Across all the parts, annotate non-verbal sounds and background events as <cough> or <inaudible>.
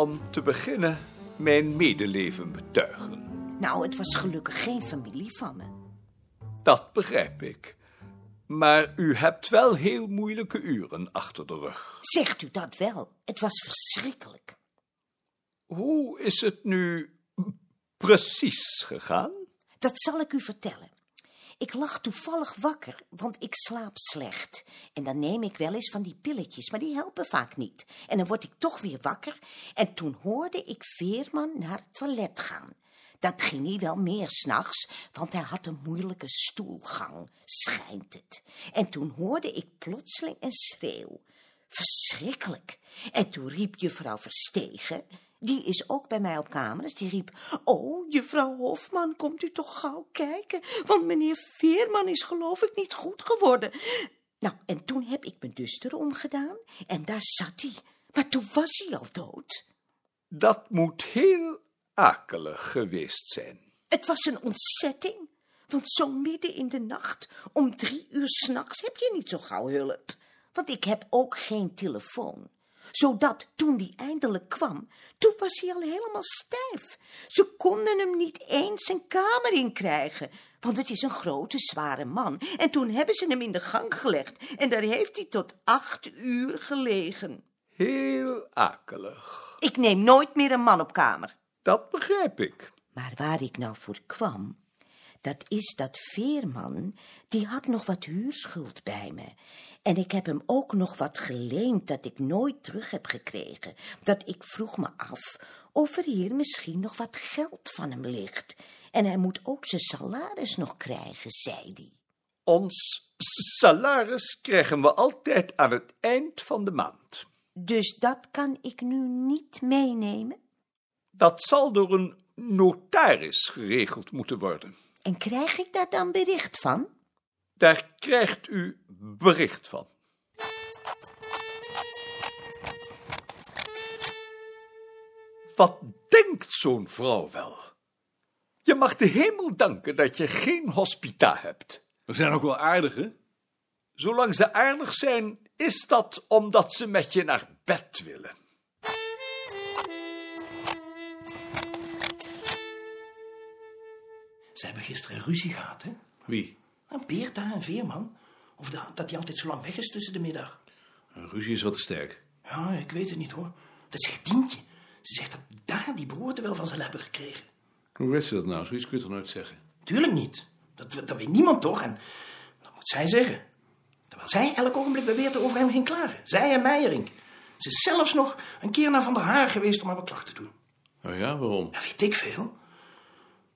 Om te beginnen mijn medeleven betuigen? Nou, het was gelukkig geen familie van me. Dat begrijp ik. Maar u hebt wel heel moeilijke uren achter de rug. Zegt u dat wel? Het was verschrikkelijk. Hoe is het nu precies gegaan? Dat zal ik u vertellen. Ik lag toevallig wakker, want ik slaap slecht. En dan neem ik wel eens van die pilletjes, maar die helpen vaak niet. En dan word ik toch weer wakker. En toen hoorde ik Veerman naar het toilet gaan. Dat ging hij wel meer s'nachts, want hij had een moeilijke stoelgang, schijnt het. En toen hoorde ik plotseling een schreeuw. Verschrikkelijk. En toen riep juffrouw Verstegen, die is ook bij mij op kamer, dus die riep... Oh, juffrouw Hofman, komt u toch gauw kijken, want meneer Veerman is geloof ik niet goed geworden. Nou, en toen heb ik mijn duster omgedaan en daar zat hij. Maar toen was hij al dood. Dat moet heel akelig geweest zijn. Het was een ontzetting, want zo midden in de nacht, om drie uur s'nachts, heb je niet zo gauw hulp. Want ik heb ook geen telefoon. Zodat toen die eindelijk kwam, toen was hij al helemaal stijf. Ze konden hem niet eens zijn kamer in krijgen, want het is een grote, zware man. En toen hebben ze hem in de gang gelegd en daar heeft hij tot acht uur gelegen. Heel akelig. Ik neem nooit meer een man op kamer. Dat begrijp ik. Maar waar ik nou voor kwam, dat is dat Veerman, die had nog wat huurschuld bij me. En ik heb hem ook nog wat geleend dat ik nooit terug heb gekregen. Dat ik vroeg me af of er hier misschien nog wat geld van hem ligt. En hij moet ook zijn salaris nog krijgen, zei hij. Ons salaris krijgen we altijd aan het eind van de maand. Dus dat kan ik nu niet meenemen? Dat zal door een notaris geregeld moeten worden. En krijg ik daar dan bericht van? Daar krijgt u bericht van. Wat denkt zo'n vrouw wel? Je mag de hemel danken dat je geen hospita hebt. We zijn ook wel aardig, hè? Zolang ze aardig zijn, is dat omdat ze met je naar bed willen. Ze hebben gisteren ruzie gehad, hè? Wie? Een Beerta en Veerman. Of dat, dat hij altijd zo lang weg is tussen de middag. Een ruzie is wat te sterk. Ja, ik weet het niet hoor. Dat zegt Dientje. Ze zegt dat daar die broerte wel van zal hebben gekregen. Hoe weet ze dat nou? Zoiets kun je toch nooit zeggen? Tuurlijk niet. Dat, dat weet niemand toch? En dat moet zij zeggen. Terwijl zij elk ogenblik beweert over hem ging klagen. Zij en Meijerink. Ze is zelfs nog een keer naar Van der Haar geweest om haar beklag te doen. Oh ja, waarom? Ja, weet ik veel.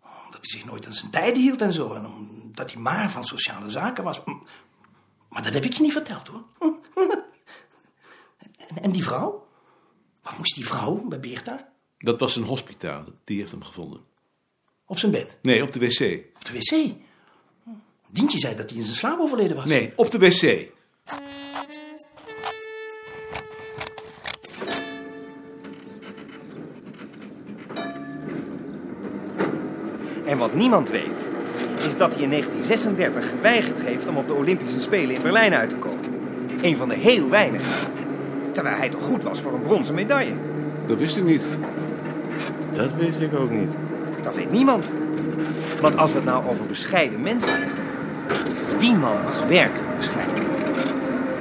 Omdat hij zich nooit aan zijn tijden hield en zo. En omdat hij maar van sociale zaken was. Maar dat heb ik je niet verteld hoor. En, en die vrouw? Wat moest die vrouw bij Beerta? Dat was een hospitaal. Die heeft hem gevonden. Op zijn bed? Nee, op de wc. Op de wc? Dientje zei dat hij in zijn slaap overleden was. Nee, op de wc. En wat niemand weet, is dat hij in 1936 geweigerd heeft om op de Olympische Spelen in Berlijn uit te komen. Een van de heel weinigen. Terwijl hij toch goed was voor een bronzen medaille. Dat wist ik niet. Dat wist ik ook niet. Dat weet niemand. Want als we het nou over bescheiden mensen hebben. Die man was werkelijk bescheiden.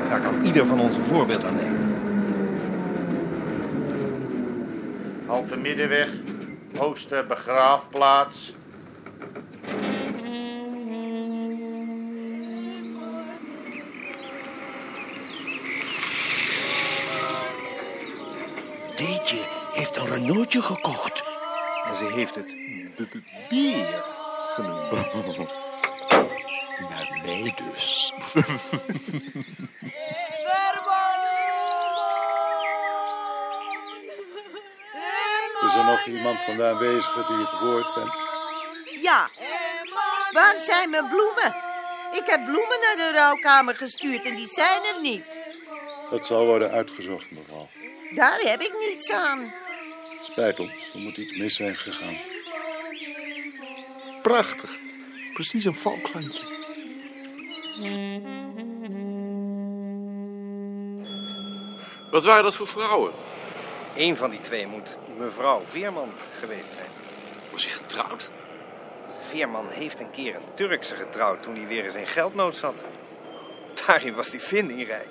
Daar kan ieder van ons een voorbeeld aan nemen. Halte Middenweg, Ooster Begraafplaats. Gekocht. En ze heeft het bier genoemd. Naar mij dus. Is er nog iemand van de aanwezigen die het woord wenst? Ja. Waar zijn mijn bloemen? Ik heb bloemen naar de rouwkamer gestuurd en die zijn er niet. Dat zal worden uitgezocht, mevrouw. Daar heb ik niets aan. Spijt ons, er moet iets mis zijn gegaan. Prachtig. Precies een valklandje. Wat waren dat voor vrouwen? Eén van die twee moet mevrouw Veerman geweest zijn. Was hij getrouwd? Veerman heeft een keer een Turkse getrouwd toen hij weer eens in geldnood zat. Daarin was hij vindingrijk.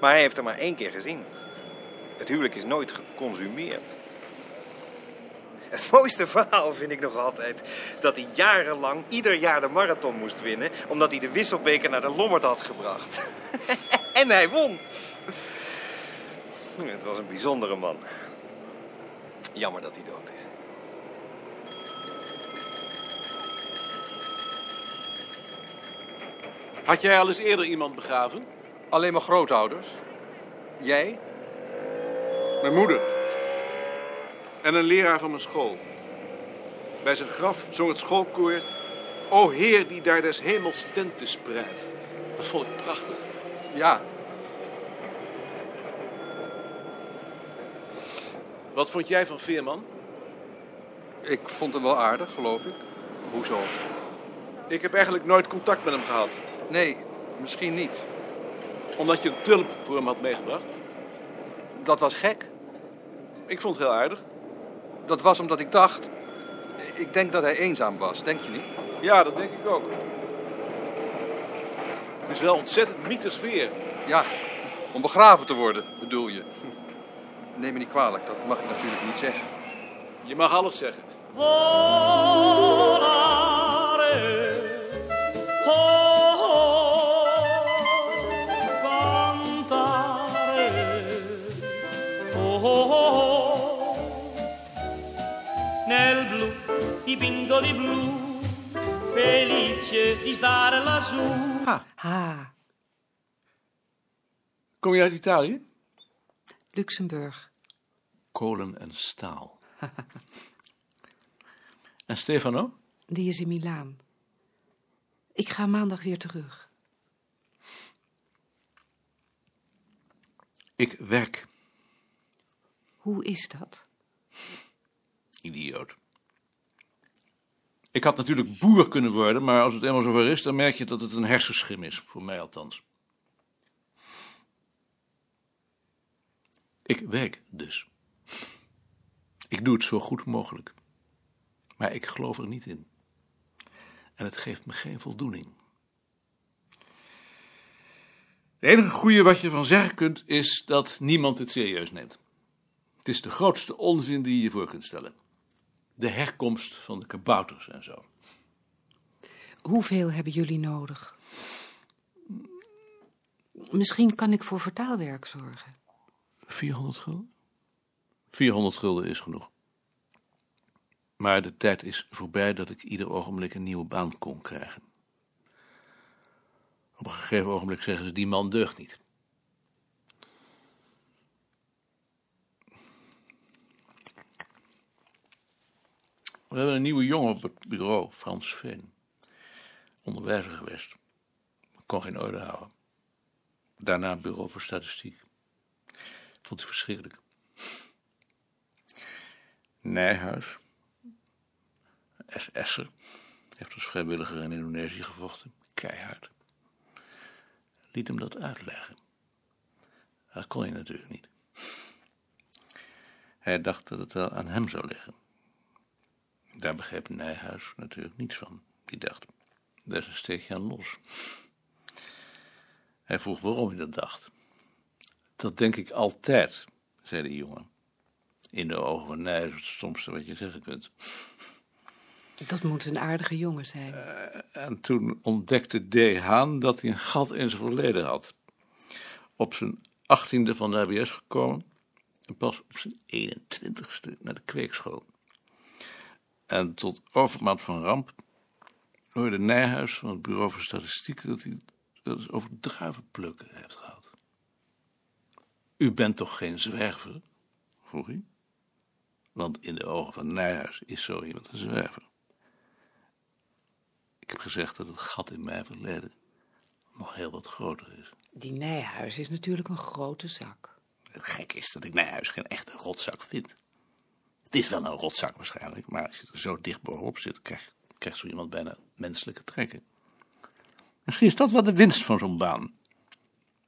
Maar hij heeft er maar één keer gezien. Het huwelijk is nooit geconsumeerd. Het mooiste verhaal vind ik nog altijd dat hij jarenlang ieder jaar de marathon moest winnen, omdat hij de wisselbeker naar de Lommerd had gebracht. <laughs> en hij won. Het was een bijzondere man. Jammer dat hij dood is. Had jij al eens eerder iemand begraven? Alleen maar grootouders. Jij? Mijn moeder. En een leraar van mijn school. Bij zijn graf zong het schoolkoor... O Heer die daar des hemels tenten spreidt. Dat vond ik prachtig. Ja. Wat vond jij van Veerman? Ik vond hem wel aardig, geloof ik. Hoezo? Ik heb eigenlijk nooit contact met hem gehad. Nee, misschien niet. Omdat je een tulp voor hem had meegebracht. Dat was gek. Ik vond het heel aardig. Dat was omdat ik dacht... Ik denk dat hij eenzaam was, denk je niet? Ja, dat denk ik ook. Het is wel ontzettend mythisch weer. Ja, om begraven te worden, bedoel je. Neem me niet kwalijk, dat mag ik natuurlijk niet zeggen. Je mag alles zeggen. Dipinto di blu, felice di stare lassù. Ha, Kom je uit Italië? Luxemburg. Kolen en staal. <laughs> en Stefano? Die is in Milaan. Ik ga maandag weer terug. Ik werk. Hoe is dat? Idioot. Ik had natuurlijk boer kunnen worden, maar als het eenmaal zover is, dan merk je dat het een hersenschim is. Voor mij althans. Ik werk dus. Ik doe het zo goed mogelijk. Maar ik geloof er niet in. En het geeft me geen voldoening. Het enige goede wat je van zeggen kunt, is dat niemand het serieus neemt. Het is de grootste onzin die je je voor kunt stellen. De herkomst van de kabouters en zo. Hoeveel hebben jullie nodig? Misschien kan ik voor vertaalwerk zorgen. 400 gulden? 400 gulden is genoeg. Maar de tijd is voorbij dat ik ieder ogenblik een nieuwe baan kon krijgen. Op een gegeven ogenblik zeggen ze, die man deugt niet. We hebben een nieuwe jongen op het bureau, Frans Veen. Onderwijzer geweest. Kon geen orde houden. Daarna bureau voor statistiek. Vond hij verschrikkelijk. Nijhuis. SS'er. Heeft als vrijwilliger in Indonesië gevochten. Keihard. Liet hem dat uitleggen. Dat kon hij natuurlijk niet. Hij dacht dat het wel aan hem zou liggen. Daar begreep Nijhuis natuurlijk niets van. Die dacht, daar is een steekje aan los. Hij vroeg waarom hij dat dacht. Dat denk ik altijd, zei de jongen. In de ogen van Nijhuis het stomste wat je zeggen kunt. Dat moet een aardige jongen zijn. En toen ontdekte D. Haan dat hij een gat in zijn verleden had. Op zijn achttiende van de HBS gekomen. En pas op zijn 21ste naar de kweekschool. En tot overmaat van ramp hoorde Nijhuis van het Bureau voor Statistiek dat hij eens over druivenplukken heeft gehad. U bent toch geen zwerver? vroeg hij. Want in de ogen van Nijhuis is zo iemand een zwerver. Ik heb gezegd dat het gat in mijn verleden nog heel wat groter is. Die Nijhuis is natuurlijk een grote zak. Het gek is dat ik Nijhuis geen echte rotzak vind. Het is wel een rotzak waarschijnlijk, maar als je er zo dicht bovenop zit, krijgt, zo iemand bijna menselijke trekken. Misschien is dat wel de winst van zo'n baan.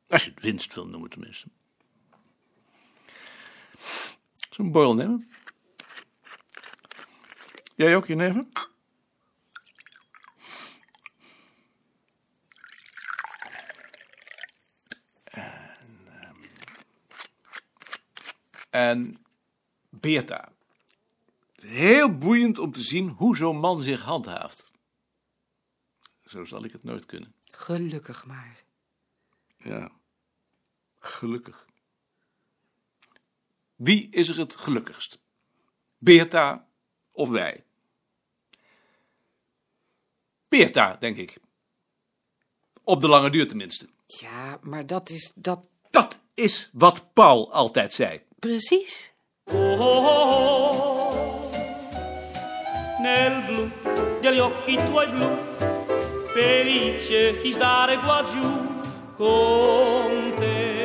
Als je het winst wil noemen tenminste. Zo'n borrel nemen. Jij ook, je neven? En, ehm, en Beerta. Het is heel boeiend om te zien hoe zo'n man zich handhaaft. Zo zal ik het nooit kunnen. Gelukkig maar. Ja, gelukkig. Wie is er het gelukkigst? Beerta of wij? Beerta, denk ik. Op de lange duur tenminste. Ja, maar dat is dat. Dat is wat Paul altijd zei. Precies. Oh, oh, oh, nel blu degli occhi tuoi blu, felice di stare qua giù con te.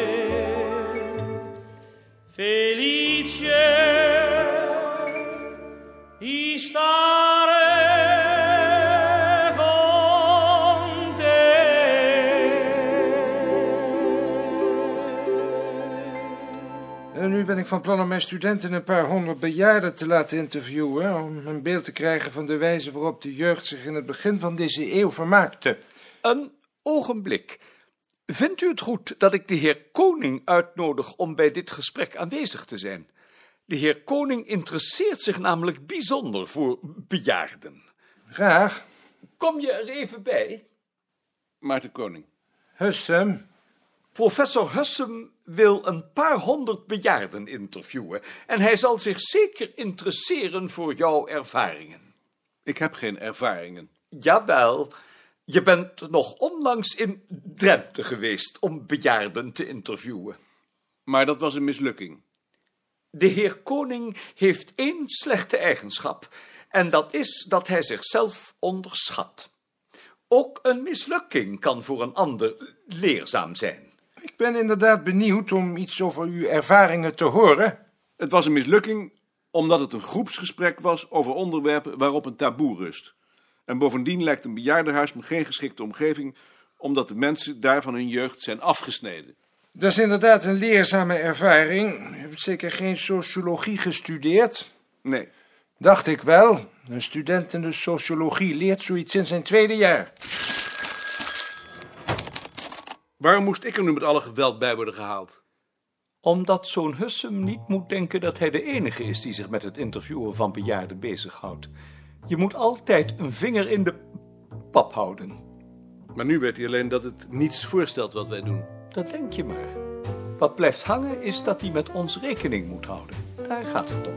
Ben ik van plan om mijn studenten een paar honderd bejaarden te laten interviewen... om een beeld te krijgen van de wijze waarop de jeugd zich in het begin van deze eeuw vermaakte. Een ogenblik. Vindt u het goed dat ik de heer Koning uitnodig om bij dit gesprek aanwezig te zijn? De heer Koning interesseert zich namelijk bijzonder voor bejaarden. Graag. Kom je er even bij? Maarten Koning. Hussem. Professor Hussem wil een paar honderd bejaarden interviewen en hij zal zich zeker interesseren voor jouw ervaringen. Ik heb geen ervaringen. Jawel, je bent nog onlangs in Drenthe geweest om bejaarden te interviewen. Maar dat was een mislukking. De heer Koning heeft één slechte eigenschap, en dat is dat hij zichzelf onderschat. Ook een mislukking kan voor een ander leerzaam zijn. Ik ben inderdaad benieuwd om iets over uw ervaringen te horen. Het was een mislukking omdat het een groepsgesprek was over onderwerpen waarop een taboe rust. En bovendien lijkt een bejaardenhuis me geen geschikte omgeving, omdat de mensen daar van hun jeugd zijn afgesneden. Dat is inderdaad een leerzame ervaring. U hebt zeker geen sociologie gestudeerd? Nee. Dacht ik wel. Een student in de sociologie leert zoiets in zijn tweede jaar. Waarom moest ik er nu met alle geweld bij worden gehaald? Omdat zo'n Hussem niet moet denken dat hij de enige is die zich met het interviewen van bejaarden bezighoudt. Je moet altijd een vinger in de pap houden. Maar nu weet hij alleen dat het niets voorstelt wat wij doen. Dat denk je maar. Wat blijft hangen is dat hij met ons rekening moet houden. Daar gaat het om.